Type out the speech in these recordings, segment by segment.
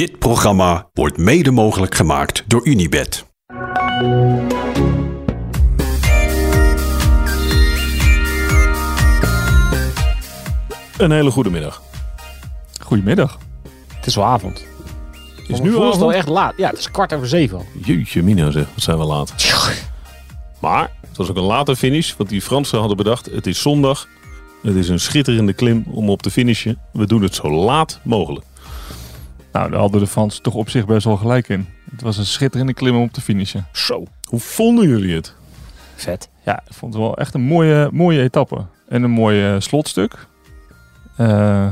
Dit programma wordt mede mogelijk gemaakt door Unibed. Een hele goede middag. Goedemiddag. Het is wel avond. Is nu al wel echt laat. Ja, het is kwart over zeven al. Jeetje mina zeg, wat zijn we laat. Maar het was ook een late finish, want die Fransen hadden bedacht, het is zondag. Het is een schitterende klim om op te finishen. We doen het zo laat mogelijk. Nou, daar hadden de Fransen toch op zich best wel gelijk in. Het was een schitterende klim om op te finishen. Zo. Hoe vonden jullie het? Vet. Ja, ik vond het wel echt een mooie, mooie etappe. En een mooi eh, slotstuk. Eh,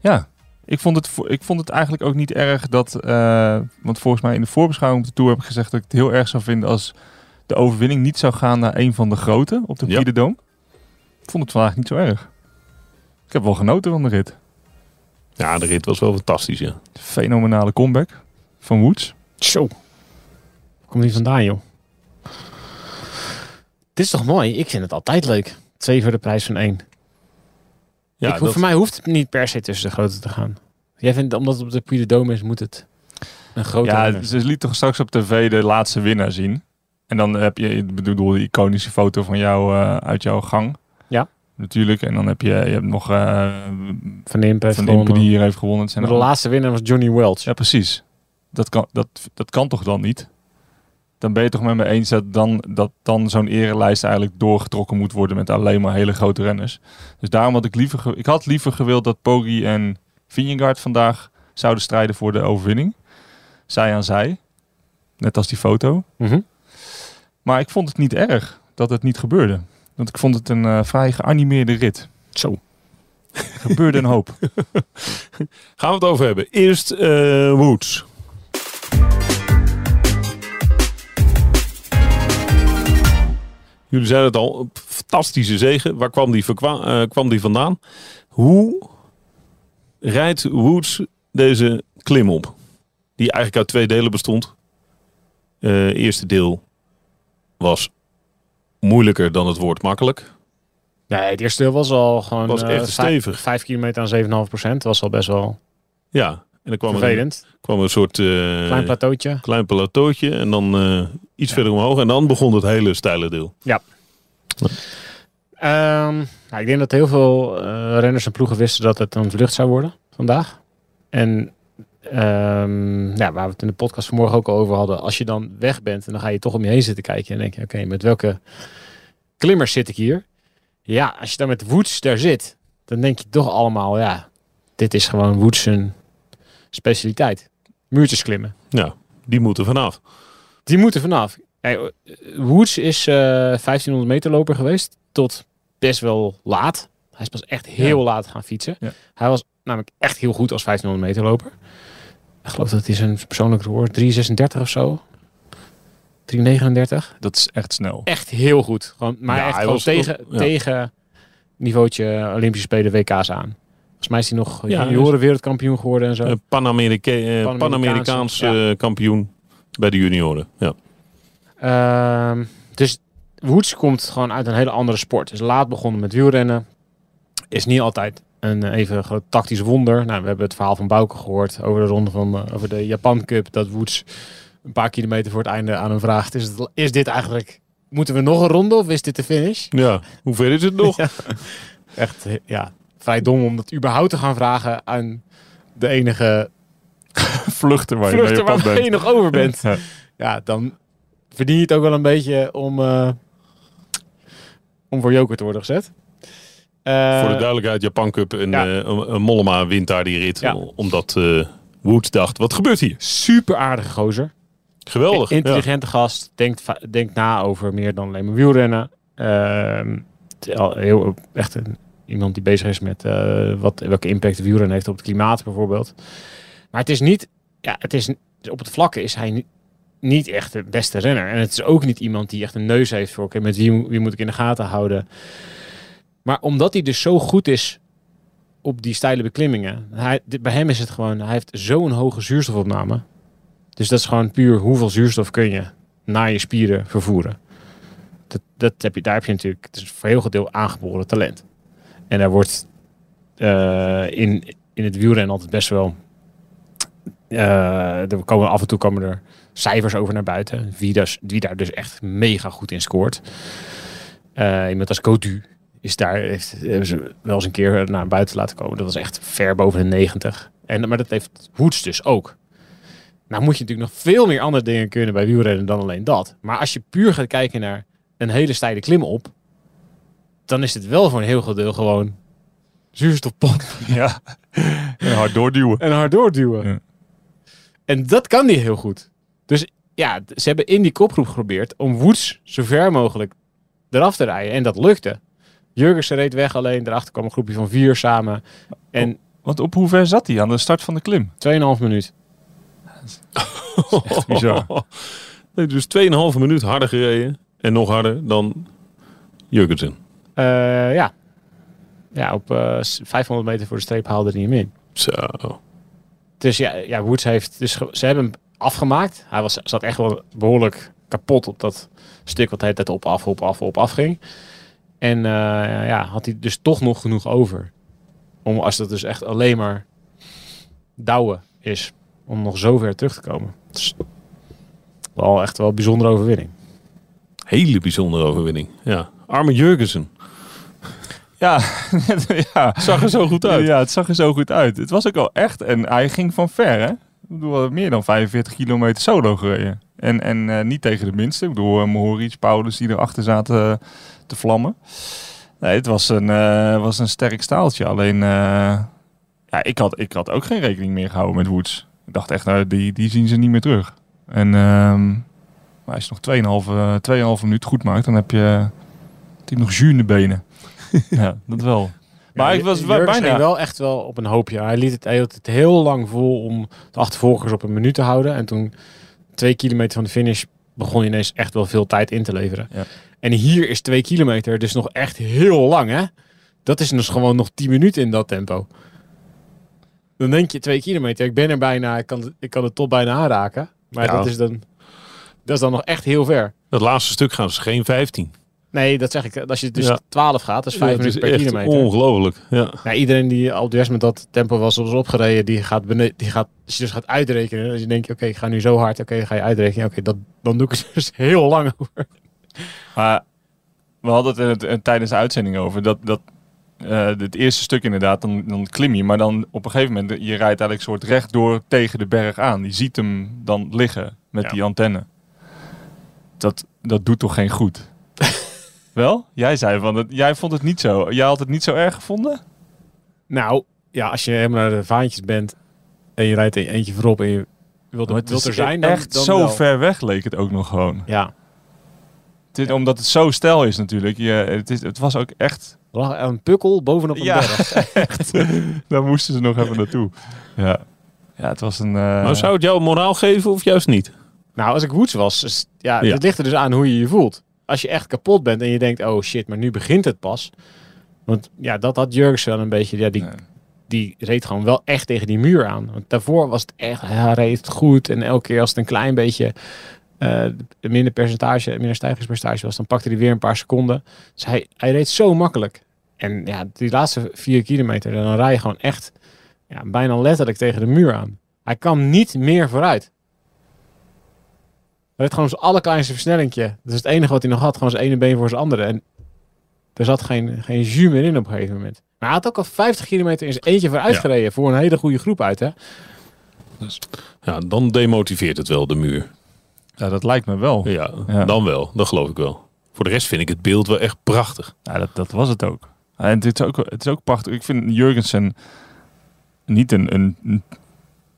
ja, ik vond, het, ik vond het eigenlijk ook niet erg dat... eh, want volgens mij in de voorbeschouwing op de Tour heb ik gezegd dat ik het heel erg zou vinden als de overwinning niet zou gaan naar een van de grote op de Ja. Puy de Dôme. Ik vond het vandaag niet zo erg. Ik heb wel genoten van de rit. Ja, de rit was wel fantastisch, ja. Fenomenale comeback van Woods. Zo. Waar komt die vandaan, joh? Dit is toch mooi? Ik vind het altijd leuk. Twee voor de prijs van één. Ja, ik, dat- Voor mij hoeft het niet per se tussen de grote te gaan. Jij vindt, omdat het op de Puy de is, moet het een grote Ja, ze liet toch straks op tv de laatste winnaar zien. En dan heb je, ik bedoel, die iconische foto van jou eh, uit jouw gang. Natuurlijk. En dan heb je, je hebt nog eh Van Impe heeft Van Impe die hier heeft gewonnen. Het zijn Maar de laatste winnaar was Johnny Welch. Ja, precies. Dat kan, dat, dat kan toch dan niet? Dan ben je toch met me eens dat dan, dat dan zo'n erelijst eigenlijk doorgetrokken moet worden met alleen maar hele grote renners. Dus daarom had ik liever, ik had liever gewild dat Poggi en Vingegaard vandaag zouden strijden voor de overwinning. Zij aan zij. Net als die foto. Mhm. Maar ik vond het niet erg dat het niet gebeurde. Want ik vond het een eh, vrij geanimeerde rit. Zo. Er gebeurde een hoop. Gaan we het over hebben. Eerst eh, Woods. Jullie zeiden het al, fantastische zegen. Waar kwam die, eh, kwam die vandaan? Hoe rijdt Woods deze klim op? Die eigenlijk uit twee delen bestond. Eerste deel was moeilijker dan het woord makkelijk. Nee, het eerste deel was al gewoon... Was eh, echt stevig. Vijf kilometer aan 7,5 procent. was al best wel Ja, en dan kwam er, kwam er een soort eh, Klein plateautje. klein plateautje en dan eh, iets verder omhoog. En dan begon het hele steile deel. Ehm, nou, ik denk dat heel veel renners en ploegen wisten dat het een vlucht zou worden vandaag. En ehm, ja, waar we het in de podcast vanmorgen ook al over hadden. Als je dan weg bent en dan ga je toch om je heen zitten kijken. En denk je, oké, met welke klimmers zit ik hier? Ja, als je dan met Woods daar zit, dan denk je toch allemaal, ja, dit is gewoon Woods specialiteit. Muurtjes klimmen. Ja, die moeten vanaf. Die moeten vanaf. Hey, Woods is eh 1500 meter loper geweest tot best wel laat. Hij is pas echt heel laat gaan fietsen. Ja. Hij was namelijk echt heel goed als 1500 meter loper. Ik geloof dat hij zijn persoonlijk record 336 of zo. 339. Dat is echt snel. Echt heel goed. Gewoon, maar Ja, echt gewoon was- tegen, ja. tegen niveautje Olympische Spelen WK's aan. Volgens mij is hij nog Ja, junioren wereldkampioen geworden en zo. Pan-Amerika- Pan-Amerikaanse, Pan-Amerikaans eh, kampioen bij de junioren. Ja. Ehm, dus Woods komt gewoon uit een hele andere sport. Is laat begonnen met wielrennen. Is niet altijd een eh, even groot tactisch wonder. Nou, we hebben het verhaal van Bouke gehoord over de ronde van eh, over de Japan Cup. Dat Woods een paar kilometer voor het einde aan hem vraagt: is, het, is dit eigenlijk? Moeten we nog een ronde of is dit de finish? ja, hoe ver is het nog? Ja. Echt, eh, ja, vrij dom om dat überhaupt te gaan vragen aan de enige Vluchten waar je mee vluchter waar je nog over bent. Ja. ja, dan verdien je het ook wel een beetje om, om voor joker te worden gezet. Eh, Voor de duidelijkheid, Japan Cup en Ja. eh, een- Mollema wint daar die rit. Ja. Omdat eh Woods dacht, wat gebeurt hier? super aardige gozer. Geweldig. Ja. Intelligente gast. Denkt, denkt na over meer dan alleen maar wielrennen. Ehm, al heel, echt een, iemand die bezig is met wat, welke impact de wielrennen heeft op het klimaat bijvoorbeeld. Maar het is niet, ja, het is op het vlakke is hij niet, niet echt de beste renner. En het is ook niet iemand die echt een neus heeft voor, oké, met wie moet ik in de gaten houden. Maar omdat hij dus zo goed is op die steile beklimmingen. Hij, bij hem is het gewoon, hij heeft zo'n hoge zuurstofopname. Dus dat is gewoon puur hoeveel zuurstof kun je naar je spieren vervoeren. Dat, dat heb je, daar heb je natuurlijk, het is voor heel deel aangeboren talent. En daar wordt eh, in, in het wielrennen altijd best wel... eh, er komen af en toe komen er cijfers over naar buiten. Wie, dus, daar dus echt mega goed in scoort. Eh, iemand als Codu is daar, heeft, hebben ze wel eens een keer naar buiten laten komen. Dat was echt ver boven de 90. En, maar dat heeft Woods dus ook. Nou moet je natuurlijk nog veel meer andere dingen kunnen bij wielrennen dan alleen dat. Maar als je puur gaat kijken naar een hele steile klim op, dan is het wel voor een heel groot deel gewoon zuurstofpomp Ja. En hard doorduwen. en hard doorduwen. Ja. En dat kan die heel goed. Dus ja, ze hebben in die kopgroep geprobeerd om Woods zo ver mogelijk eraf te rijden. En dat lukte. Jurgensen reed weg alleen. Daarachter kwam een groepje van vier samen. En Want op hoe ver zat hij aan de start van de klim? 2,5 minuut. Echt bizar. Nee, dus 2,5 minuut harder gereden. En nog harder dan Jurgensen. Eh, ja. Ja, op eh, 500 meter voor de streep haalde hij hem in. Zo. Dus ja, ja Woods heeft... Dus ge- ze hebben hem afgemaakt. Hij was, zat echt wel behoorlijk kapot op dat stuk wat de hele tijd op, af, op, af, op, af ging. En eh, ja, had hij dus toch nog genoeg over. Om als dat dus echt alleen maar douwen is. Om nog zo ver terug te komen. Dus wel echt wel een bijzondere overwinning. Hele bijzondere overwinning. Ja. Arme Jurgensen. Ja, ja. Zag er zo goed uit. Ja, het zag er zo goed uit. Het was ook al echt. En hij ging van ver, hè? Ik bedoel, meer dan 45 kilometer solo gereden. En, en eh, niet tegen de minste. Ik bedoel, uh, Mohoric, Paulus die erachter zaten eh, te vlammen. Nee, het was een, eh, was een sterk staaltje. Alleen, eh, ja, ik had, ik had ook geen rekening meer gehouden met Woods. Ik dacht echt, nou, die, die zien ze niet meer terug. En ehm, maar als je nog 2,5 eh, 2,5 minuut goed maakt, dan heb je, heb je nog jus in de benen. ja, dat wel. Maar ik was bijna... wel echt wel op een hoopje. Hij liet het, hij het heel lang vol om de achtervolgers op een minuut te houden. En toen twee kilometer van de finish begon hij ineens echt wel veel tijd in te leveren. Ja. En hier is twee kilometer dus nog echt heel lang, hè? Dat is dus gewoon nog 10 minuten in dat tempo. Dan denk je twee kilometer, ik ben er bijna, ik kan, ik kan de top bijna aanraken. Maar Ja. dat, is dan, dat is dan nog echt heel ver. Dat laatste stuk gaan ze geen 15. Nee, dat zeg ik. Als je dus Ja. 12 gaat, dat is 5 Ja, het minuten per echt kilometer. Ongelooflijk. Ja. Ja, iedereen die al juist met dat tempo was, opgereden, die gaat, bene- die gaat als je dus gaat uitrekenen. Dus je denkt, oké, ik ga nu zo hard, oké, ga je uitrekenen. Oké, dat dan doe ik het dus heel lang over. Maar we hadden het, in het in- tijdens de uitzending over dat, dat eh, het eerste stuk inderdaad, dan, dan klim je, maar dan op een gegeven moment, je rijdt eigenlijk soort rechtdoor tegen de berg aan. Je ziet hem dan liggen met Ja. die antenne. Dat, dat doet toch geen goed? Wel? Jij zei van, het, jij vond het niet zo. Jij had het niet zo erg gevonden? Nou, ja, als je helemaal naar de vaantjes bent en je rijdt er eentje voorop en je wilt, het wilt is er zijn, dan, echt dan zo wel. ver weg leek het ook nog gewoon. Ja, is, Omdat het zo stijl is natuurlijk. Je, het, is, het was ook echt een pukkel bovenop een Ja. berg. Daar moesten ze nog even naartoe. Ja, ja het was een... eh, Maar zou het jou moraal geven of juist niet? Nou, als ik Woods was, ja, Ja. het ligt er dus aan hoe je je voelt. Als je echt kapot bent en je denkt, oh shit, maar nu begint het pas. Want ja, dat had Jurgens wel een beetje, ja, die, nee. die reed gewoon wel echt tegen die muur aan. Want daarvoor was het echt, hij reed goed. En elke keer als het een klein beetje eh, minder percentage, minder stijgingspercentage was, dan pakte hij weer een paar seconden. Dus hij, hij reed zo makkelijk. En ja, die laatste vier kilometer, dan rij je gewoon echt ja, bijna letterlijk tegen de muur aan. Hij kan niet meer vooruit. Hij reed gewoon zijn allerkleinste versnellingje. Dat is het enige wat hij nog had. Gewoon zijn ene been voor zijn andere. En er zat geen, geen jus meer in op een gegeven moment. Maar hij had ook al 50 kilometer in zijn eentje vooruit Ja. gereden. Voor een hele goede groep uit, hè? Ja, dan demotiveert het wel de muur. Ja, dat lijkt me wel. Ja, Ja. dan wel. Dat geloof ik wel. Voor de rest vind ik het beeld wel echt prachtig. Ja, dat, dat was het ook. En het is ook, het is ook prachtig. Ik vind Jurgensen niet een, een, een-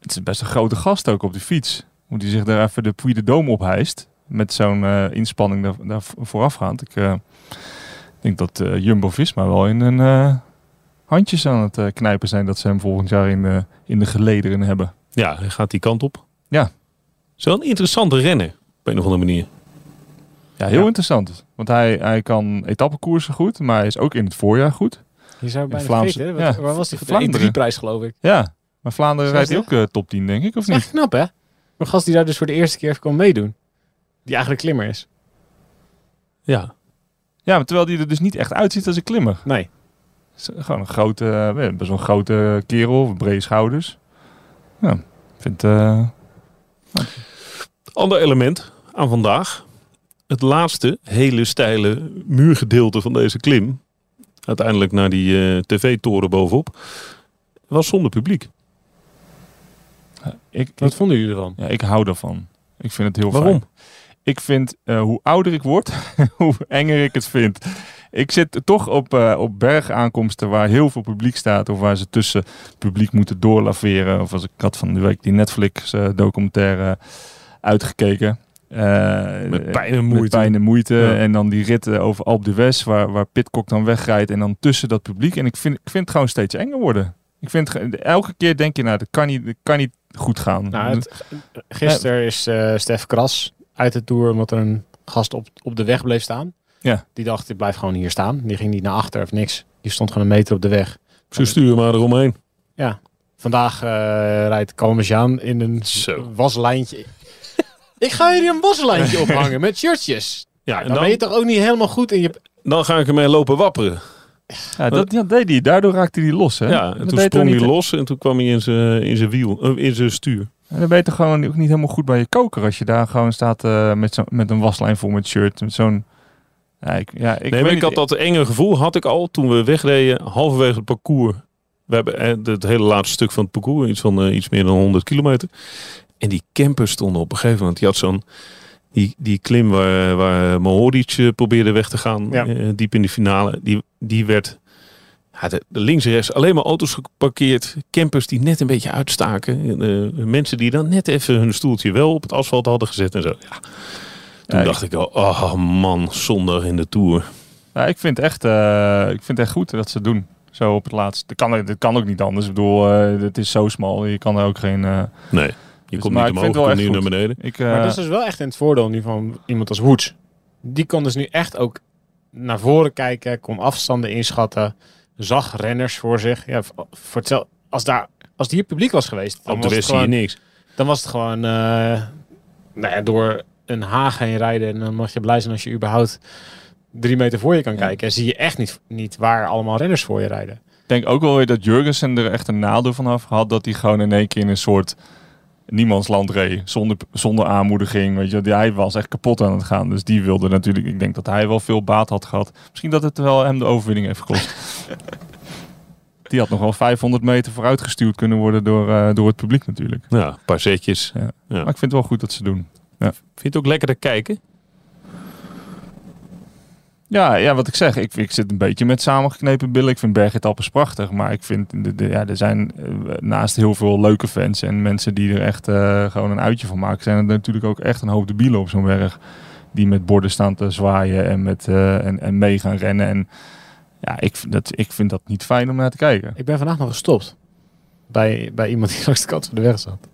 Het is best een grote gast ook op de fiets. Hoe hij zich daar even de Puy de Dome ophijst. Met zo'n eh, inspanning daar, daar voorafgaand. Ik eh, denk dat eh, Jumbo-Visma wel in een eh, handjes aan het knijpen zijn... dat ze hem volgend jaar in de, in de gelederen hebben. Ja, hij gaat die kant op. Ja. Zo'n interessante renner. Op een of andere manier. Ja, heel Ja. interessant. Want hij, hij kan etappekoersen goed, maar hij is ook in het voorjaar goed. Je zou bijna vergeten? Wat- ja, Waar was die de Vlaanderen. 1-3-prijs, geloof ik? Ja, maar Vlaanderen rijdt ook eh, top 10, denk ik, of niet? echt knap, hè? Een gast die daar dus voor de eerste keer even kon meedoen. Die eigenlijk klimmer is. Ja. Ja, maar terwijl hij er dus niet echt uitziet als een klimmer. Nee. Is Gewoon een grote, eh, best wel een grote kerel, brede schouders. Ja, vind... eh, Ander element aan vandaag. Het laatste hele steile muurgedeelte van deze klim. Uiteindelijk naar die eh, tv-toren bovenop. Was zonder publiek. Ik, Wat ik, vonden jullie ervan? ja, ik hou ervan. Ik vind het heel Waarom? fijn. Ik vind, eh, hoe ouder ik word, hoe enger ik het vind. Ik zit toch op, eh, op bergaankomsten waar heel veel publiek staat. Of waar ze tussen publiek moeten doorlaveren. Of als ik had van de week die Netflix eh, documentaire uitgekeken. Eh, Met pijn en Met moeite. pijn en moeite. Ja. En dan die ritten over Alpe d'Huez waar, waar Pitcock dan wegrijdt. En dan tussen dat publiek. En ik vind, ik vind het gewoon steeds enger worden. Ik vind, elke keer denk je, nou, dat kan niet, dat kan niet goed gaan. Nou, het, gisteren is eh Stef Kras uit de Tour omdat er een gast op, op de weg bleef staan. Ja. Die dacht, ik blijf gewoon hier staan. Die ging niet naar achter of niks. Die stond gewoon een meter op de weg. Ze sturen maar eromheen. Vandaag eh, rijdt Kalmejaan in een Zo. waslijntje. ik ga hier een waslijntje ophangen met shirtjes. Ja, Dan, en dan, ben je toch ook niet helemaal goed in je... dan ga ik ermee lopen wapperen. Ja, dat, deed hij. Daardoor raakte hij los. Hè? Ja, Dat en toen sprong hij los en toen kwam hij in zijn in zijn wiel, eh, in zijn stuur. En dan ben je toch gewoon ook niet helemaal goed bij je koker als je daar gewoon staat eh, met, zo, met een waslijn vol met shirt. Met zo'n. Ja, ik, ja, ik, nee, maar ik had dat enge gevoel, had ik al toen we wegreden, halverwege het parcours. We hebben eh, het hele laatste stuk van het parcours, iets van iets meer dan 100 kilometer. En die campers stonden op een gegeven moment. Die had zo'n, die, die klim waar, waar Mohoric eh, probeerde weg te gaan, Ja. eh, diep in de finale. Die, die werd, ja, de, de links en rechts alleen maar auto's geparkeerd. Campers die net een beetje uitstaken. Eh, mensen die dan net even hun stoeltje wel op het asfalt hadden gezet en zo. Ja. Toen Ja, dacht ik al, oh man, zondag in de Tour. Ja, ik vind, echt, eh, ik vind echt goed dat ze het doen. Zo op het laatst. Dat kan, dat kan ook niet anders. Ik bedoel, het is zo smal. Je kan er ook geen. Nee, je Dus, komt niet omhoog, komt niet naar beneden. ik, eh, maar dat is dus wel echt in het voordeel nu van iemand als Woods. Die kon dus nu echt ook naar voren kijken, kon afstanden inschatten, zag renners voor zich. Ja, voor hetzelfde, als, daar, als die hier publiek was geweest, dan, Op de was, het gewoon, niks. dan was het gewoon eh, nou ja, door een haag heen rijden. En dan mag je blij zijn als je überhaupt drie meter voor je kan Ja. kijken. En zie je echt niet, niet waar allemaal renners voor je rijden. Ik denk ook wel weer dat Jurgensen er echt een nadeel van af had. Dat hij gewoon in één keer in een soort niemandsland reed. Zonder, zonder aanmoediging. Weet je, hij was echt kapot aan het gaan. Dus die wilde natuurlijk. Ik denk dat hij wel veel baat had gehad. Misschien dat het wel hem de overwinning heeft gekost. die had nog wel 500 meter vooruit gestuurd kunnen worden door, eh, door het publiek natuurlijk. Ja, een paar zetjes. Ja. Ja. Maar ik vind het wel goed dat ze doen. Vind je het ook lekker te kijken? Ja, ja, wat ik zeg, ik, ik zit een beetje met samengeknepen billen. Ik vind Bergetappes prachtig, maar ik vind, de, de- ja, er zijn eh, naast heel veel leuke fans en mensen die er echt eh, gewoon een uitje van maken, zijn er natuurlijk ook echt een hoop debielen op zo'n berg. Die met borden staan te zwaaien en, met, eh, en, en mee gaan rennen. En ja, ik, vind dat, ik vind dat niet fijn om naar te kijken. Ik ben vandaag nog gestopt. Bij, bij iemand die langs de kant van de weg zat.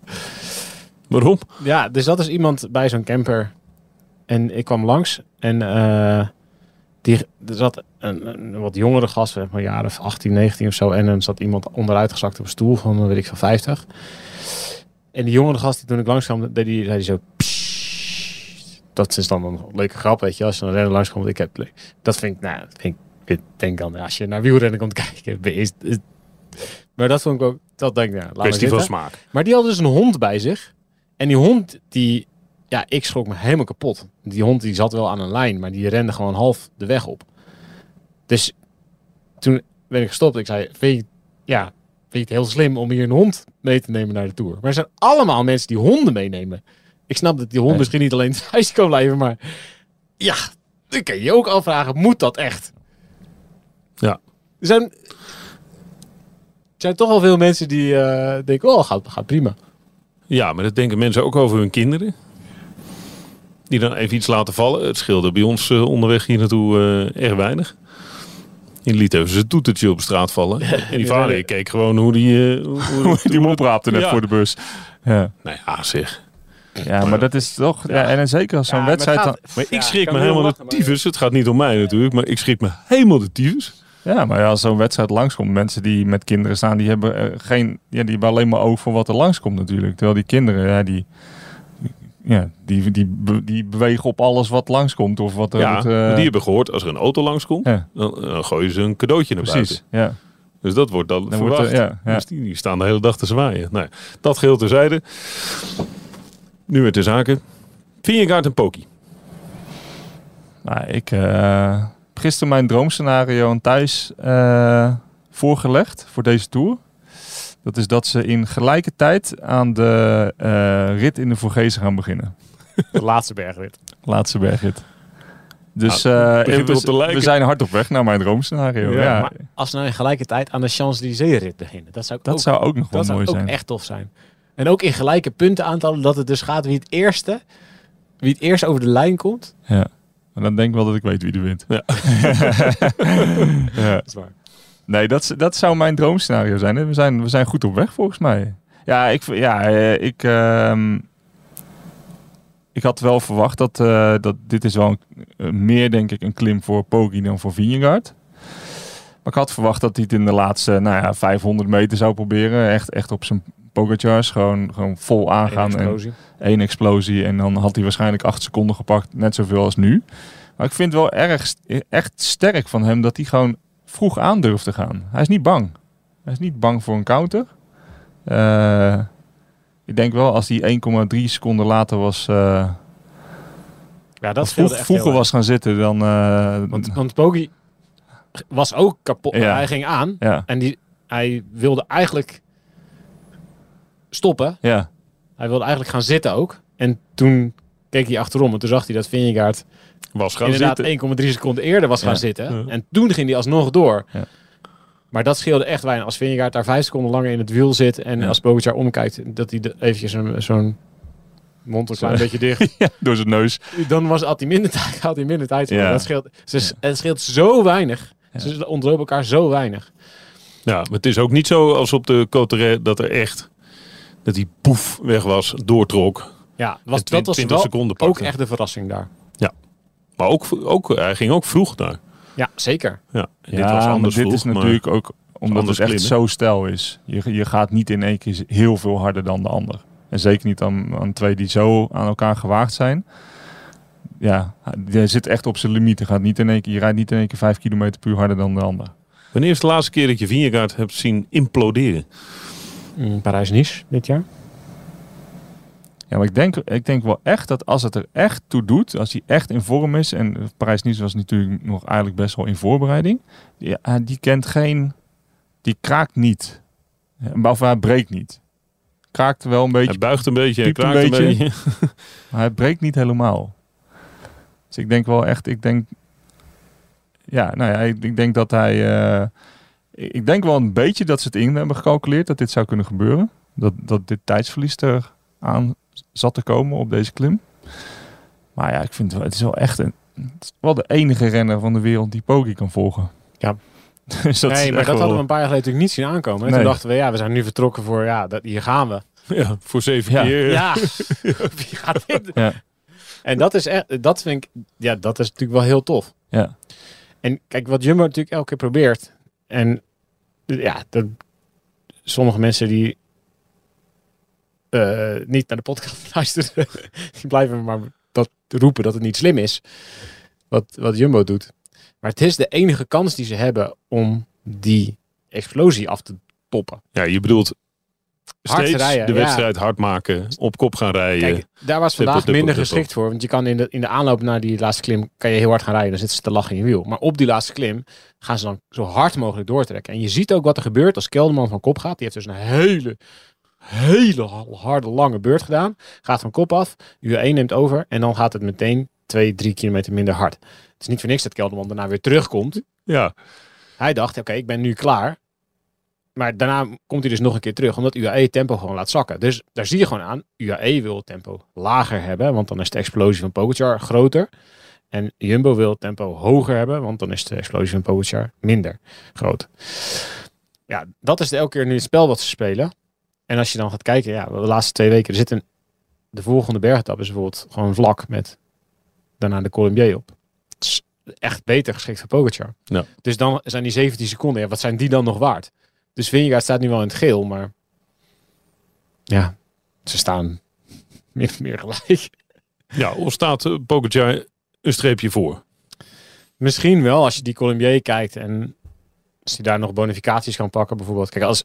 Waarom? Ja, dus dat is iemand bij zo'n camper. En ik kwam langs en eh, die, er zat een, een wat jongere gast, zeg maar jaren of 18, 19 of zo. En dan zat iemand onderuit gezakt op een stoel van, weet ik van 50. En die jongere gast, die toen ik langs kwam, deed die, zei die zo... "Pssst." Dat is dan een leuke grap, weet je. Als je een renner langskomt, ik heb... Dat vind ik, nou, dat vind ik, ik denk dan, als je naar wielrennen komt kijken, is, is, maar dat vond ik ook, dat denk ik, nou, laat Kwestie van smaak. Maar die had dus een hond bij zich. En die hond, die... Ja, ik schrok me helemaal kapot. Die hond die zat wel aan een lijn, maar die rende gewoon half de weg op. Dus toen ben ik gestopt. Ik zei, vind je, ja, vind je het heel slim om hier een hond mee te nemen naar de Tour? Maar er zijn allemaal mensen die honden meenemen. Ik snap dat die hond Nee. misschien niet alleen thuis kan blijven, maar... Ja, dan kan je je ook afvragen, moet dat echt? Ja. Er zijn, er zijn toch wel veel mensen die eh, denken, oh, gaat, gaat prima. Ja, maar dat denken mensen ook over hun kinderen. Die dan even iets laten vallen. Het scheelde bij ons eh, onderweg hier naartoe eh, erg weinig. Die liet even zijn toetertje op straat vallen. En die Ja, vader ja. keek gewoon hoe die... eh, hoe, hoe- Die hem opraapte net Ja. voor de bus. Ja, Nou ja, zeg. ja maar dat is toch... Ja. en zeker als zo'n Ja, maar het wedstrijd... gaat- dan- Maar ik Ja, schrik me helemaal de lachen, tyfus. Het gaat niet om mij natuurlijk, maar ik schrik me helemaal de tyfus. Ja, maar ja, als zo'n wedstrijd langskomt, mensen die met kinderen staan, die hebben geen, ja, die hebben alleen maar oog voor wat er langskomt natuurlijk. Terwijl die kinderen, ja, die, ja, die, die, die bewegen op alles wat langskomt. Of wat Ja, eh, die hebben gehoord, als er een auto langskomt, ja, dan, dan gooien ze een cadeautje naar precies. buiten. Ja. Dus dat wordt dan, Dan wordt verwacht. er, ja, ja. Dus die, die staan de hele dag te zwaaien. Nou, dat geheel terzijde. Nu weer ter zake. Vingegaard en Poki. Nou, ik eh, heb gisteren mijn droomscenario aan thuis eh, voorgelegd voor deze tour. Dat is dat ze in gelijke tijd aan de eh, rit in de Vorgezen gaan beginnen. De laatste bergrit. Laatste bergrit. Dus Nou, het eh, we, erop te lijken. we zijn hard op weg naar mijn droomscenario. Ja, Ja, Maar als ze nou in gelijke tijd aan de Champs-Élysées-rit beginnen. Dat zou, ik dat ook, zou ook nog wel dat zou mooi ook zijn. echt tof zijn. En ook in gelijke puntenaantallen. Dat het dus gaat wie het eerste... Wie het eerst over de lijn komt. Ja. Maar dan denk ik wel dat ik weet wie er wint. Ja. ja. Dat is waar. Nee, dat, dat zou mijn droomscenario zijn. We zijn, we zijn goed op weg volgens mij. Ja, ik, ja, eh, ik, ehm, ik had wel verwacht dat, eh, dat dit is wel een, eh, meer, denk ik, een klim voor Poggi dan voor Vingegaard. Maar ik had verwacht dat hij het in de laatste nou ja, 500 meter zou proberen. Echt, echt op zijn Pogacars. Gewoon, gewoon vol Eén aangaan. En, explosie. één explosie en dan had hij waarschijnlijk acht seconden gepakt, net zoveel als nu. Maar ik vind het wel erg, echt sterk van hem dat hij gewoon vroeg aan durft te gaan. Hij is niet bang. Hij is niet bang voor een counter. Eh, ik denk wel als hij 1,3 seconden later was, eh, Ja, dat vroeg- echt vroeger was gaan zitten, dan... eh, Want, want was ook kapot. Ja. Hij ging aan ja, en die, hij wilde eigenlijk stoppen. ja, Hij wilde eigenlijk gaan zitten ook. En toen keek hij achterom en toen zag hij dat Vingegaard Was gaan inderdaad zitten. 1,3 seconden eerder was gaan Ja. zitten. Ja. En toen ging hij alsnog door. Ja. Maar dat scheelde echt weinig. Als Vingegaard daar vijf seconden langer in het wiel zit en Ja. als Pogacar omkijkt, dat hij eventjes een- zo'n mond een klein beetje dicht, ja, door zijn neus. dan was, had, hij minder tijd, had hij minder tijd. Ja. Dat scheelt, ze, Het scheelt zo weinig. Ja. Ze ontlopen elkaar zo weinig. Ja, maar het is ook niet zo als op de Coterre dat er echt dat die poef weg was, doortrok. Ja, was, dat was 20 wel seconden ook echt de verrassing daar. Maar ook, ook, hij ging ook vroeg daar. Ja, zeker. Ja, en dit ja, was maar anders dit vroeg, is maar- natuurlijk ook omdat het echt klimmen. zo stijl is. Je, je gaat niet in één keer heel veel harder dan de ander. En zeker niet aan, aan twee die zo aan elkaar gewaagd zijn. Ja, je zit echt op zijn limiet. Je, gaat niet in één keer, je rijdt niet in één keer vijf kilometer puur harder dan de ander. Wanneer is de laatste keer dat je Vingegaard hebt zien imploderen? Mm, Parijs-Nice dit jaar. Ja, maar ik denk, ik denk wel echt dat als het er echt toe doet, als hij echt in vorm is, en Parijs-Nice was natuurlijk nog eigenlijk best wel in voorbereiding, ja, die kent geen, die kraakt niet. Of hij breekt niet. Kraakt wel een beetje, Hij buigt een beetje, hij een kraakt een beetje. maar hij breekt niet helemaal. Dus ik denk wel echt, ik denk, ja, nou ja, ik, ik denk dat hij, eh, ik denk wel een beetje dat ze het in hebben gecalculeerd dat dit zou kunnen gebeuren. Dat, dat dit tijdsverlies er aan zat te komen op deze klim. Maar ja, ik vind het, wel, het is wel echt een, het is wel de enige renner van de wereld die Poggi kan volgen. Ja. dus dat nee, maar dat wel- hadden we een paar jaar geleden natuurlijk niet zien aankomen. En Nee. toen dachten we, ja, we zijn nu vertrokken voor, ja, dat, hier gaan we. Ja, voor zeven Ja. keer. Ja, wie gaat dit? Ja. En dat is echt, dat vind ik, ja, dat is natuurlijk wel heel tof. Ja. En kijk, wat Jumbo natuurlijk elke keer probeert. En ja, dat, sommige mensen die eh, niet naar de podcast luisteren, blijven maar dat roepen dat het niet slim is. Wat, wat Jumbo doet. Maar het is de enige kans die ze hebben om die explosie af te toppen. Ja, je bedoelt Hard steeds rijden, de ja. wedstrijd hard maken, op kop gaan rijden. Kijk, daar was vandaag minder geschikt voor. Want je kan in de, in de aanloop naar die laatste klim kan je heel hard gaan rijden. Dan zitten ze te lachen in je wiel. Maar op die laatste klim gaan ze dan zo hard mogelijk doortrekken. En je ziet ook wat er gebeurt als Kelderman van kop gaat. Die heeft dus een hele, hele harde, lange beurt gedaan. Gaat van kop af. U1 neemt over. En dan gaat het meteen 2, 3 kilometer minder hard. Het is niet voor niks dat Kelderman daarna weer terugkomt. ja, Hij dacht, oké, ik ben nu klaar. Maar daarna komt hij dus nog een keer terug, omdat UAE tempo gewoon laat zakken. Dus daar zie je gewoon aan, UAE wil tempo lager hebben, want dan is de explosie van Pogacar groter. En Jumbo wil tempo hoger hebben, want dan is de explosie van Pogacar minder groot. Ja, dat is elke keer nu het spel wat ze spelen. En als je dan gaat kijken, ja, de laatste twee weken, er zit een, de volgende bergetappe is bijvoorbeeld gewoon vlak met daarna de Colombier op. Het is echt beter geschikt voor Pogacar. Ja. Dus dan zijn die 17 seconden, ja, wat zijn die dan nog waard? Dus Vingegaard staat nu wel in het geel, maar ja, ze staan min of meer gelijk. Ja, of staat uh, Pogacar een streepje voor? Misschien wel, als je die Colombier kijkt en als hij daar nog bonificaties kan pakken bijvoorbeeld. Kijk, als,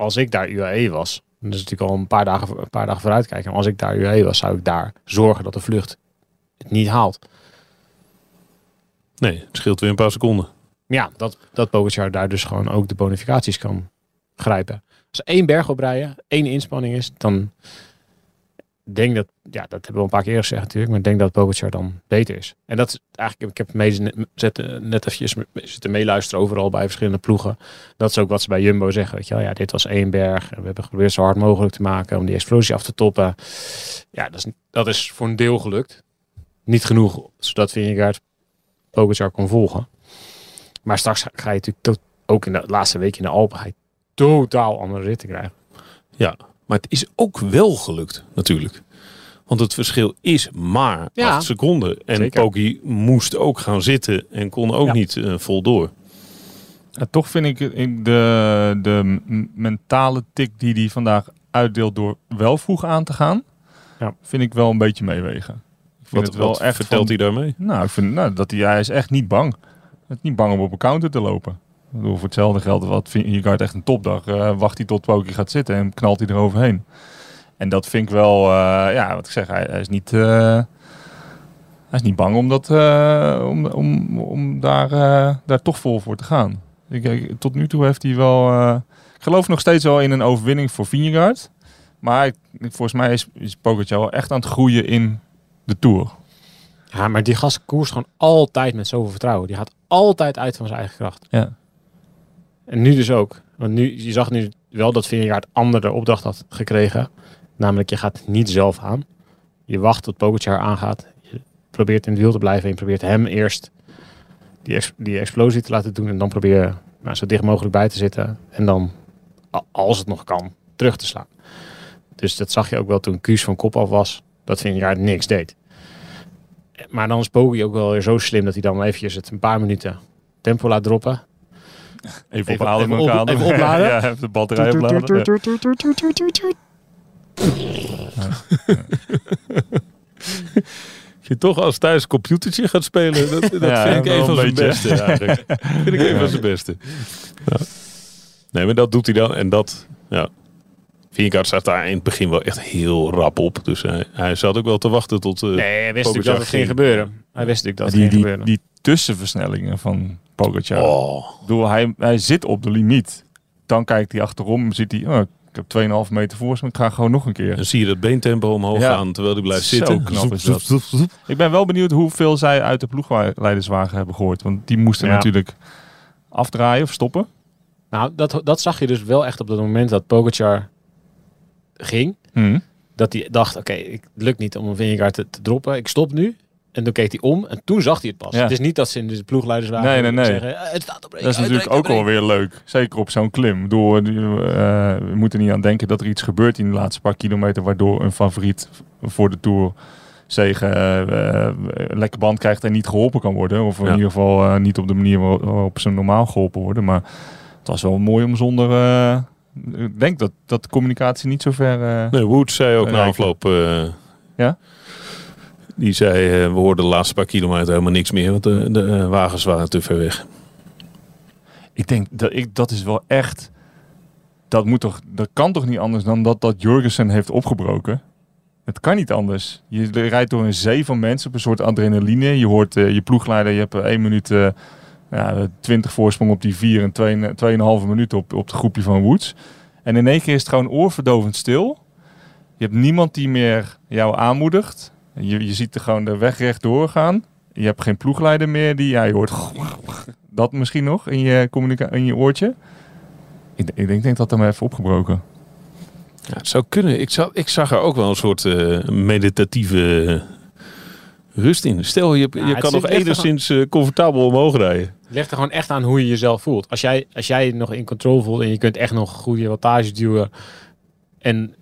als ik daar UAE was, dat is natuurlijk al een paar dagen, een paar dagen vooruit kijken. Maar als ik daar UAE was, zou ik daar zorgen dat de vlucht het niet haalt. Nee, het scheelt weer een paar seconden. Ja, dat, dat Pogacar daar dus gewoon ook de bonificaties kan grijpen. Als één berg oprijden, één inspanning is, dan denk dat, ja, dat hebben we een paar keer gezegd natuurlijk, maar ik denk dat Pogacar dan beter is. En dat is eigenlijk, ik heb mee, net, net eventjes zitten meeluisteren overal bij verschillende ploegen. Dat is ook wat ze bij Jumbo zeggen, weet je wel. Ja, dit was één berg we hebben geprobeerd zo hard mogelijk te maken om die explosie af te toppen. Ja, dat is, dat is voor een deel gelukt. Niet genoeg, zodat Vingegaard Pogacar kon volgen. Maar straks ga je natuurlijk ook in de laatste week in de Alpen totaal andere ritten krijgen. Ja, maar het is ook wel gelukt natuurlijk. Want het verschil is maar ja, 8 seconden. En Poki moest ook gaan zitten en kon ook niet uh, vol door. Ja, toch vind ik de, de mentale tik die hij vandaag uitdeelt door wel vroeg aan te gaan, ja. vind ik wel een beetje meewegen. Ik vind wat, het wel echt vertelt hij daarmee? Nou, ik vind nou, dat hij, hij is echt niet bang. Hij is niet bang om op een counter te lopen. Ik bedoel, voor hetzelfde geld wat Vingegaard echt een topdag. Uh, wacht hij tot Poki gaat zitten en knalt hij eroverheen. En dat vind ik wel, uh, ja, wat ik zeg, hij, hij is niet, uh, hij is niet bang om, dat, om, om, om daar, daar toch vol voor te gaan. Ik, tot nu toe heeft hij wel, ik geloof nog steeds wel in een overwinning voor Vingegaard. Maar ik, volgens mij is, is Pogacar wel echt aan het groeien in de Tour. Ja, maar die gast koers gewoon altijd met zoveel vertrouwen. Die gaat altijd uit van zijn eigen kracht. Ja. En nu dus ook. Want nu, je zag nu wel dat Vingegaard andere opdracht had gekregen. Namelijk, je gaat niet zelf aan. Je wacht tot Pogacar aangaat. Je probeert in het wiel te blijven. En je probeert hem eerst die, die explosie te laten doen. En dan probeer je nou, zo dicht mogelijk bij te zitten. En dan, als het nog kan, terug te slaan. Dus dat zag je ook wel toen Kuus van kop af was. Dat Vingegaard niks deed. Maar dan is Poggi ook wel weer zo slim dat hij dan eventjes het een paar minuten tempo laat droppen. Even, even opladen. Even, op, even opladen. ja, even de batterij opladen. Je toch als thuis een computertje gaat spelen, dat, dat ja, vind ik een van zijn beste eigenlijk. vind ik een van zijn beste. Ja. Nee, maar dat doet hij dan en dat, ja. Vingegaard staat daar in het begin wel echt heel rap op. Dus hij, hij zat ook wel te wachten tot... Uh, nee, hij wist natuurlijk dat het ging gebeuren. Hij wist natuurlijk dat die, het ging die, gebeuren. Die tussenversnellingen van Pogacar. Oh. Doe, hij, hij zit op de limiet. Dan kijkt hij achterom, ziet hij, oh, ik heb 2,5 meter voor, ik ga gewoon nog een keer. Dan zie je dat beentempo omhoog gaan terwijl hij blijft zitten. Knap is dat. Ik ben wel benieuwd hoeveel zij uit de ploegleiderswagen hebben gehoord. Want die moesten natuurlijk afdraaien of stoppen. Nou, dat, dat zag je dus wel echt op het moment dat Pogacar ging. Hmm. Dat hij dacht, oké, okay, het lukt niet om een Vingegaard te, te droppen. Ik stop nu. En toen keek hij om en toen zag hij het pas. Het is niet dat ze in de ploegleiders waren. Nee, nee, nee. Zeggen, eh, het staat op Dat is natuurlijk ook wel weer leuk. Zeker op zo'n klim. Door, uh, we moeten niet aan denken dat er iets gebeurt in de laatste paar kilometer. Waardoor een favoriet voor de Tour zegen uh, lekker band krijgt en niet geholpen kan worden. Of in ieder geval niet op de manier waarop ze normaal geholpen worden. Maar het was wel mooi om zonder... ik denk dat, dat de communicatie niet zo ver... nee, Wood zei ook na afloop... ja? Die zei, uh, we hoorden de laatste paar kilometer helemaal niks meer, want de, de uh, wagens waren te ver weg. Ik denk dat ik dat is wel echt. Dat moet toch, dat kan toch niet anders dan dat dat Jurgensen heeft opgebroken. Het kan niet anders. Je rijdt door een zee van mensen op een soort adrenaline. Je hoort uh, je ploegleider, je hebt één minuut, ja, 20 voorsprong op die vier en twee, tweeënhalve minuut op, op het groepje van Woods. En in één keer is het gewoon oorverdovend stil. Je hebt niemand die meer jou aanmoedigt. Je, je ziet er gewoon de weg rechtdoor gaan. Je hebt geen ploegleider meer die jij hoort. Dat misschien nog in je, communica in je oortje. Ik, ik denk, denk dat hem even opgebroken. Ja, het zou kunnen. Ik, zag, ik zag er ook wel een soort uh, meditatieve rust in. Stel, je, je kan nog enigszins uh, comfortabel omhoog rijden. Het ligt er gewoon echt aan hoe je jezelf voelt. Als jij, als jij nog in controle voelt en je kunt echt nog goede wattage duwen. En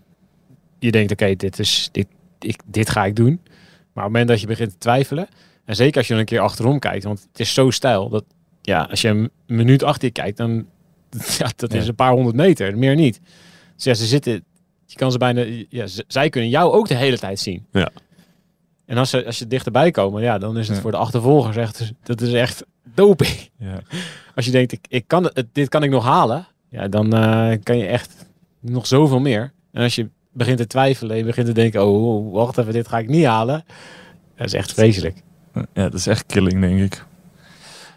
je denkt, oké, dit is dit, ik, dit ga ik doen. Maar op het moment dat je begint te twijfelen, en zeker als je dan een keer achterom kijkt, want het is zo stijl, dat ja, als je een minuut achter je kijkt, dan ja, dat is een paar honderd meter, meer niet. Dus ja, ze zitten, Je kan ze bijna, ja, zij kunnen jou ook de hele tijd zien. Ja. En als ze, als je dichterbij komen, ja, dan is het Ja. voor de achtervolgers echt, dat is echt doping. Ja. Als je denkt, ik, ik kan het, dit kan ik nog halen, ja, dan eh, kan je echt nog zoveel meer. En als je begint te twijfelen, je begint te denken, oh, wacht even, dit ga ik niet halen. Dat is echt vreselijk. ja, dat is echt killing, denk ik.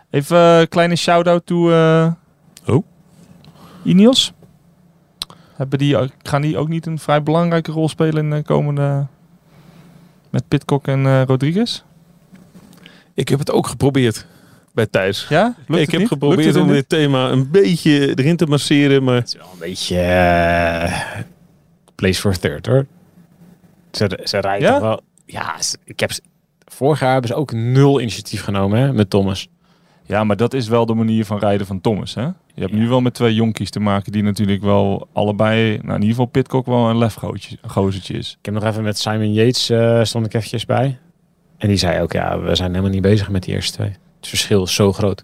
Even een kleine shout-out toe... eh Oh. Ineos. Hebben die, ook- gaan die ook niet een vrij belangrijke rol spelen in de komende... Met Pitcock en eh, Rodriguez? Ik heb het ook geprobeerd bij Thijs. Ja? Lukt ik het heb niet? geprobeerd Lukt het om dit thema een beetje erin te masseren, maar Het is wel een beetje eh, place for third, hoor. Ze, ze rijden Ja? wel... Ja, ze- ik heb... Vorig jaar hebben ze ook nul initiatief genomen hè, met Thomas. Ja, maar dat is wel de manier van rijden van Thomas, hè? Je hebt Ja. nu wel met twee jonkies te maken die natuurlijk wel allebei... Nou, in ieder geval Pitcock wel een lefgozertje is. Ik heb nog even met Simon Yates eh, stond ik eventjes bij. En die zei ook, ja, we zijn helemaal niet bezig met die eerste twee. Het verschil is zo groot.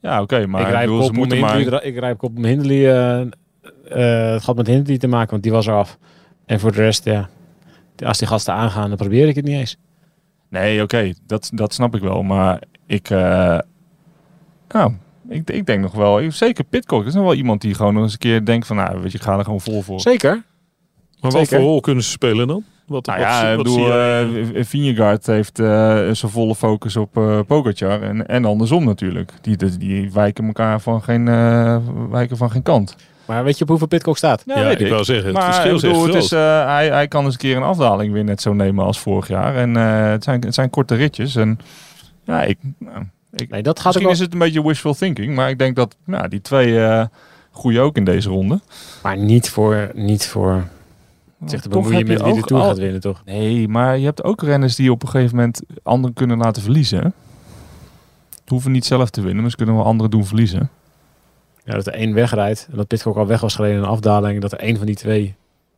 Ja, oké, maar ik rijd op Hindley, maar... ik rijd op Hindley. eh, het had met Hindley te maken, want die was eraf. En voor de rest, ja, als die gasten aangaan, dan probeer ik het niet eens. Nee, oké, dat, dat snap ik wel. Maar ik... eh, Nou, ik, ik denk nog wel... Zeker Pitcock is nog wel iemand die gewoon nog eens een keer denkt van... Nou, weet je, ik ga er gewoon vol voor. Zeker. Maar wat voor rol kunnen ze spelen dan? Wat, Nou wat- ja, ik wat bedoel, eh Vingegaard heeft eh, zijn volle focus op eh Pogacar en, en andersom natuurlijk. Die, die, die wijken elkaar van geen, eh, wijken van geen kant. Maar weet je op hoeveel Pitcock staat? Ja, ja, weet ik wou zeggen, het Maar verschil ik is het is, eh, hij, hij kan eens een keer een afdaling weer net zo nemen als vorig jaar. En eh, het, zijn, het zijn korte ritjes. En ja, ik, nou, ik, Nee, dat gaat ook misschien wel... is het een beetje wishful thinking. Maar ik denk dat nou, die twee eh groeien ook in deze ronde. Maar niet voor, niet voor bemoeien heb je met wie de Tour al- gaat winnen, toch? Nee, maar je hebt ook renners die op een gegeven moment anderen kunnen laten verliezen. hoeven niet zelf te winnen, maar ze kunnen wel anderen doen verliezen. Ja, dat er één wegrijdt en dat Pitcock al weg was gereden in een afdaling. En dat er één van die twee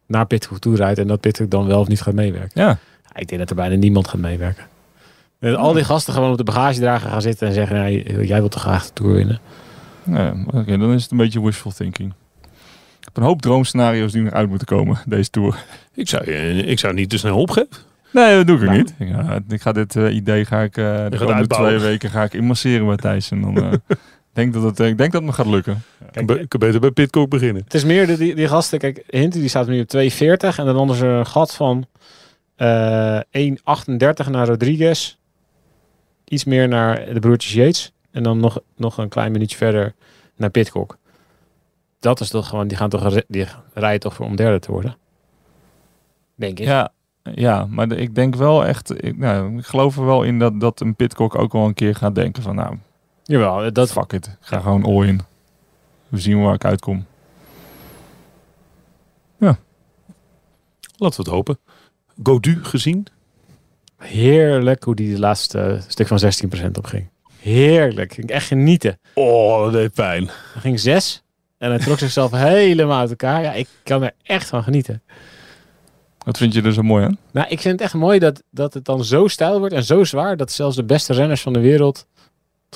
naar Pitcock toe rijdt en dat Pitcock dan wel of niet gaat meewerken. Ja, Ja, ik denk dat er bijna niemand gaat meewerken. En dat al die gasten gewoon op de bagagedrager gaan zitten en zeggen, jij wilt toch graag de Tour winnen? ja oké, dan is het een beetje wishful thinking. Ik heb een hoop droomscenario's die nog uit moeten komen, deze tour. Ik zou, je- ik zou niet te snel opgeven. Nee, dat doe ik Nou. niet. Ja, ik ga dit eh, idee ga ik, eh, de komende uitbouwen. twee weken ga ik inmasseren bij Thijs. En dan eh, denk dat het, eh, ik denk dat het me gaat lukken. Ik kan, beter bij Pitcock beginnen. Het is meer de, die, die gasten, kijk, Hinten die staat nu op 2,40 en dan anders een gat van eh 1,38 naar Rodriguez. Iets meer naar de broertjes Yates. En dan nog, nog een klein minuutje verder naar Pitcock. Dat is toch gewoon, die gaan toch, die rijden toch voor om derde te worden. Denk ik. Ja, ja maar de- ik denk wel echt, ik, nou, ik geloof er wel in dat, dat een Pitcock ook wel een keer gaat denken van nou, Jawel, dat dat fuck it. Ik ga gewoon all in. We zien waar ik uitkom. Laten we het hopen. Godu gezien? heerlijk hoe die de laatste stuk van 16% opging. Heerlijk. Ging echt genieten. Oh, dat deed pijn. Hij ging zes en hij trok zichzelf helemaal uit elkaar. Ja, ik kan er echt van genieten. Wat vind je er zo mooi aan? Nou, ik vind het echt mooi dat, dat het dan zo stijl wordt en zo zwaar dat zelfs de beste renners van de wereld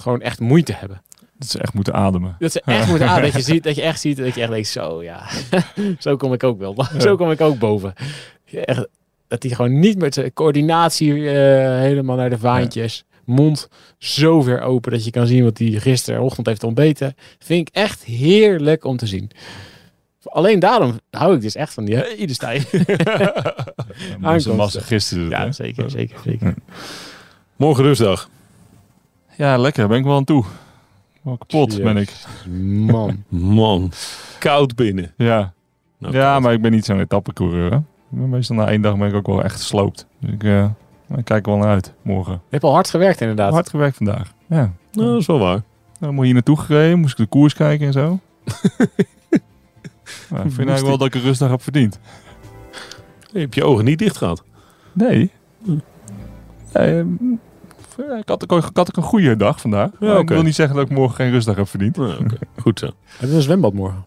gewoon echt moeite hebben. Dat ze echt moeten ademen. Dat ze echt moeten aan, dat je ziet, dat je echt ziet, dat je echt denkt, zo ja, zo kom ik ook wel, zo kom ik ook boven. Echt, dat hij gewoon niet met zijn coördinatie eh, helemaal naar de vaantjes, mond zo ver open dat je kan zien wat hij gisterochtend heeft ontbeten. Vind ik echt heerlijk om te zien. Alleen daarom hou ik dus echt van die hele stijl. Aankomsten. massa gisteren. Ja, hè? zeker, zeker, zeker. Morgen rustdag. Ja, lekker. Ben ik wel aan toe. Wel kapot Jezus. ben ik. Man. Man, koud binnen. Ja, Nou, ja koud. maar ik ben niet zo'n etappecoureur. hè. Meestal na één dag ben ik ook wel echt gesloopt. Dus ik, eh, ik kijk er wel naar uit morgen. Je hebt al hard gewerkt inderdaad. Hard gewerkt vandaag. Ja. Nou, dat is wel waar. Dan moet je hier naartoe gereden, moest ik de koers kijken en zo. nou, ik vind eigenlijk wel dat ik een rustdag heb verdiend. Je hebt je ogen niet dicht gehad. Nee. Nee, ehm, ik, had, ik had ook een goede dag vandaag. Ik wil niet zeggen dat ik morgen geen rustdag heb verdiend. Nou, oké. Goed zo. Hebben we een zwembad morgen?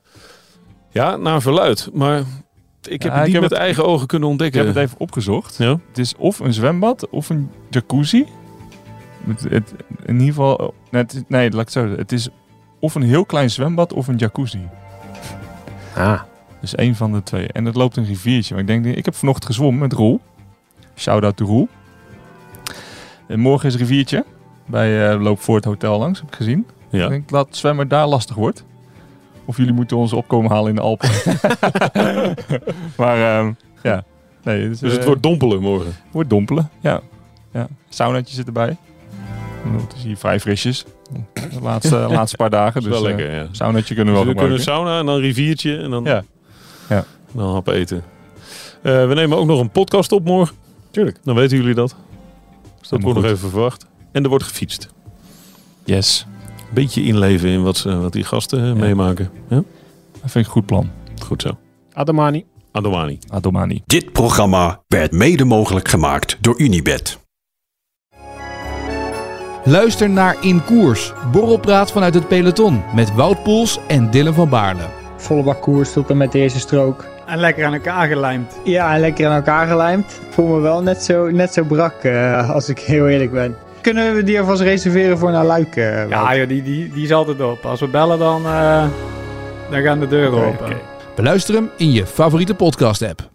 Ja, naar verluid. Maar ik heb Ja, het ik niet heb met het- eigen ogen kunnen Ik ontdekken. heb het even opgezocht. Ja? Het is of een zwembad of een jacuzzi. Het, het, in ieder geval... Nee, het is- nee, laat ik het zo zeggen. Het is of een heel klein zwembad of een jacuzzi. Ah. Dus één van de twee. En het loopt een riviertje. Maar ik denk, ik heb vanochtend gezwommen met Roel. Shout-out to Roel. En morgen is riviertje. Bij eh Loop voor het hotel langs, heb ik gezien. Ja. Ik denk dat zwemmen daar lastig wordt. Of jullie moeten ons opkomen halen in de Alpen. maar ehm, ja. Nee, Dus het eh, wordt dompelen morgen. wordt dompelen. Ja. ja. Saunaatje zit erbij. Het is hier vrij frisjes. De laatste, laatste paar dagen. Dus wel eh, lekker, ja. saunaatje kunnen we Dus wel we kunnen sauna en dan riviertje en dan, Ja. Ja. dan hap eten. Eh, we nemen ook nog een podcast op morgen. Tuurlijk. Dan weten jullie dat. Dus dat wordt nog even verwacht. En er wordt gefietst. Yes. Beetje inleven in wat, ze, wat die gasten eh, meemaken. Ja? Dat vind ik een goed plan. Goed zo. Adamani. Adomani. Adomani. Dit programma werd mede mogelijk gemaakt door Unibed. Luister naar In Koers, borrelpraat vanuit het peloton met Wout Poels en Dylan van Baarle. volle bak koers tot en met de eerste strook. En lekker aan elkaar gelijmd. Ja, en lekker aan elkaar gelijmd. Ik voel me wel net zo, net zo brak, eh, als ik heel eerlijk ben. Kunnen we die alvast reserveren voor naar Luik? eh? Ja, joh, die, die, die is altijd op. Als we bellen, dan, eh, dan gaan de deuren open. oké. Beluister hem in je favoriete podcast app.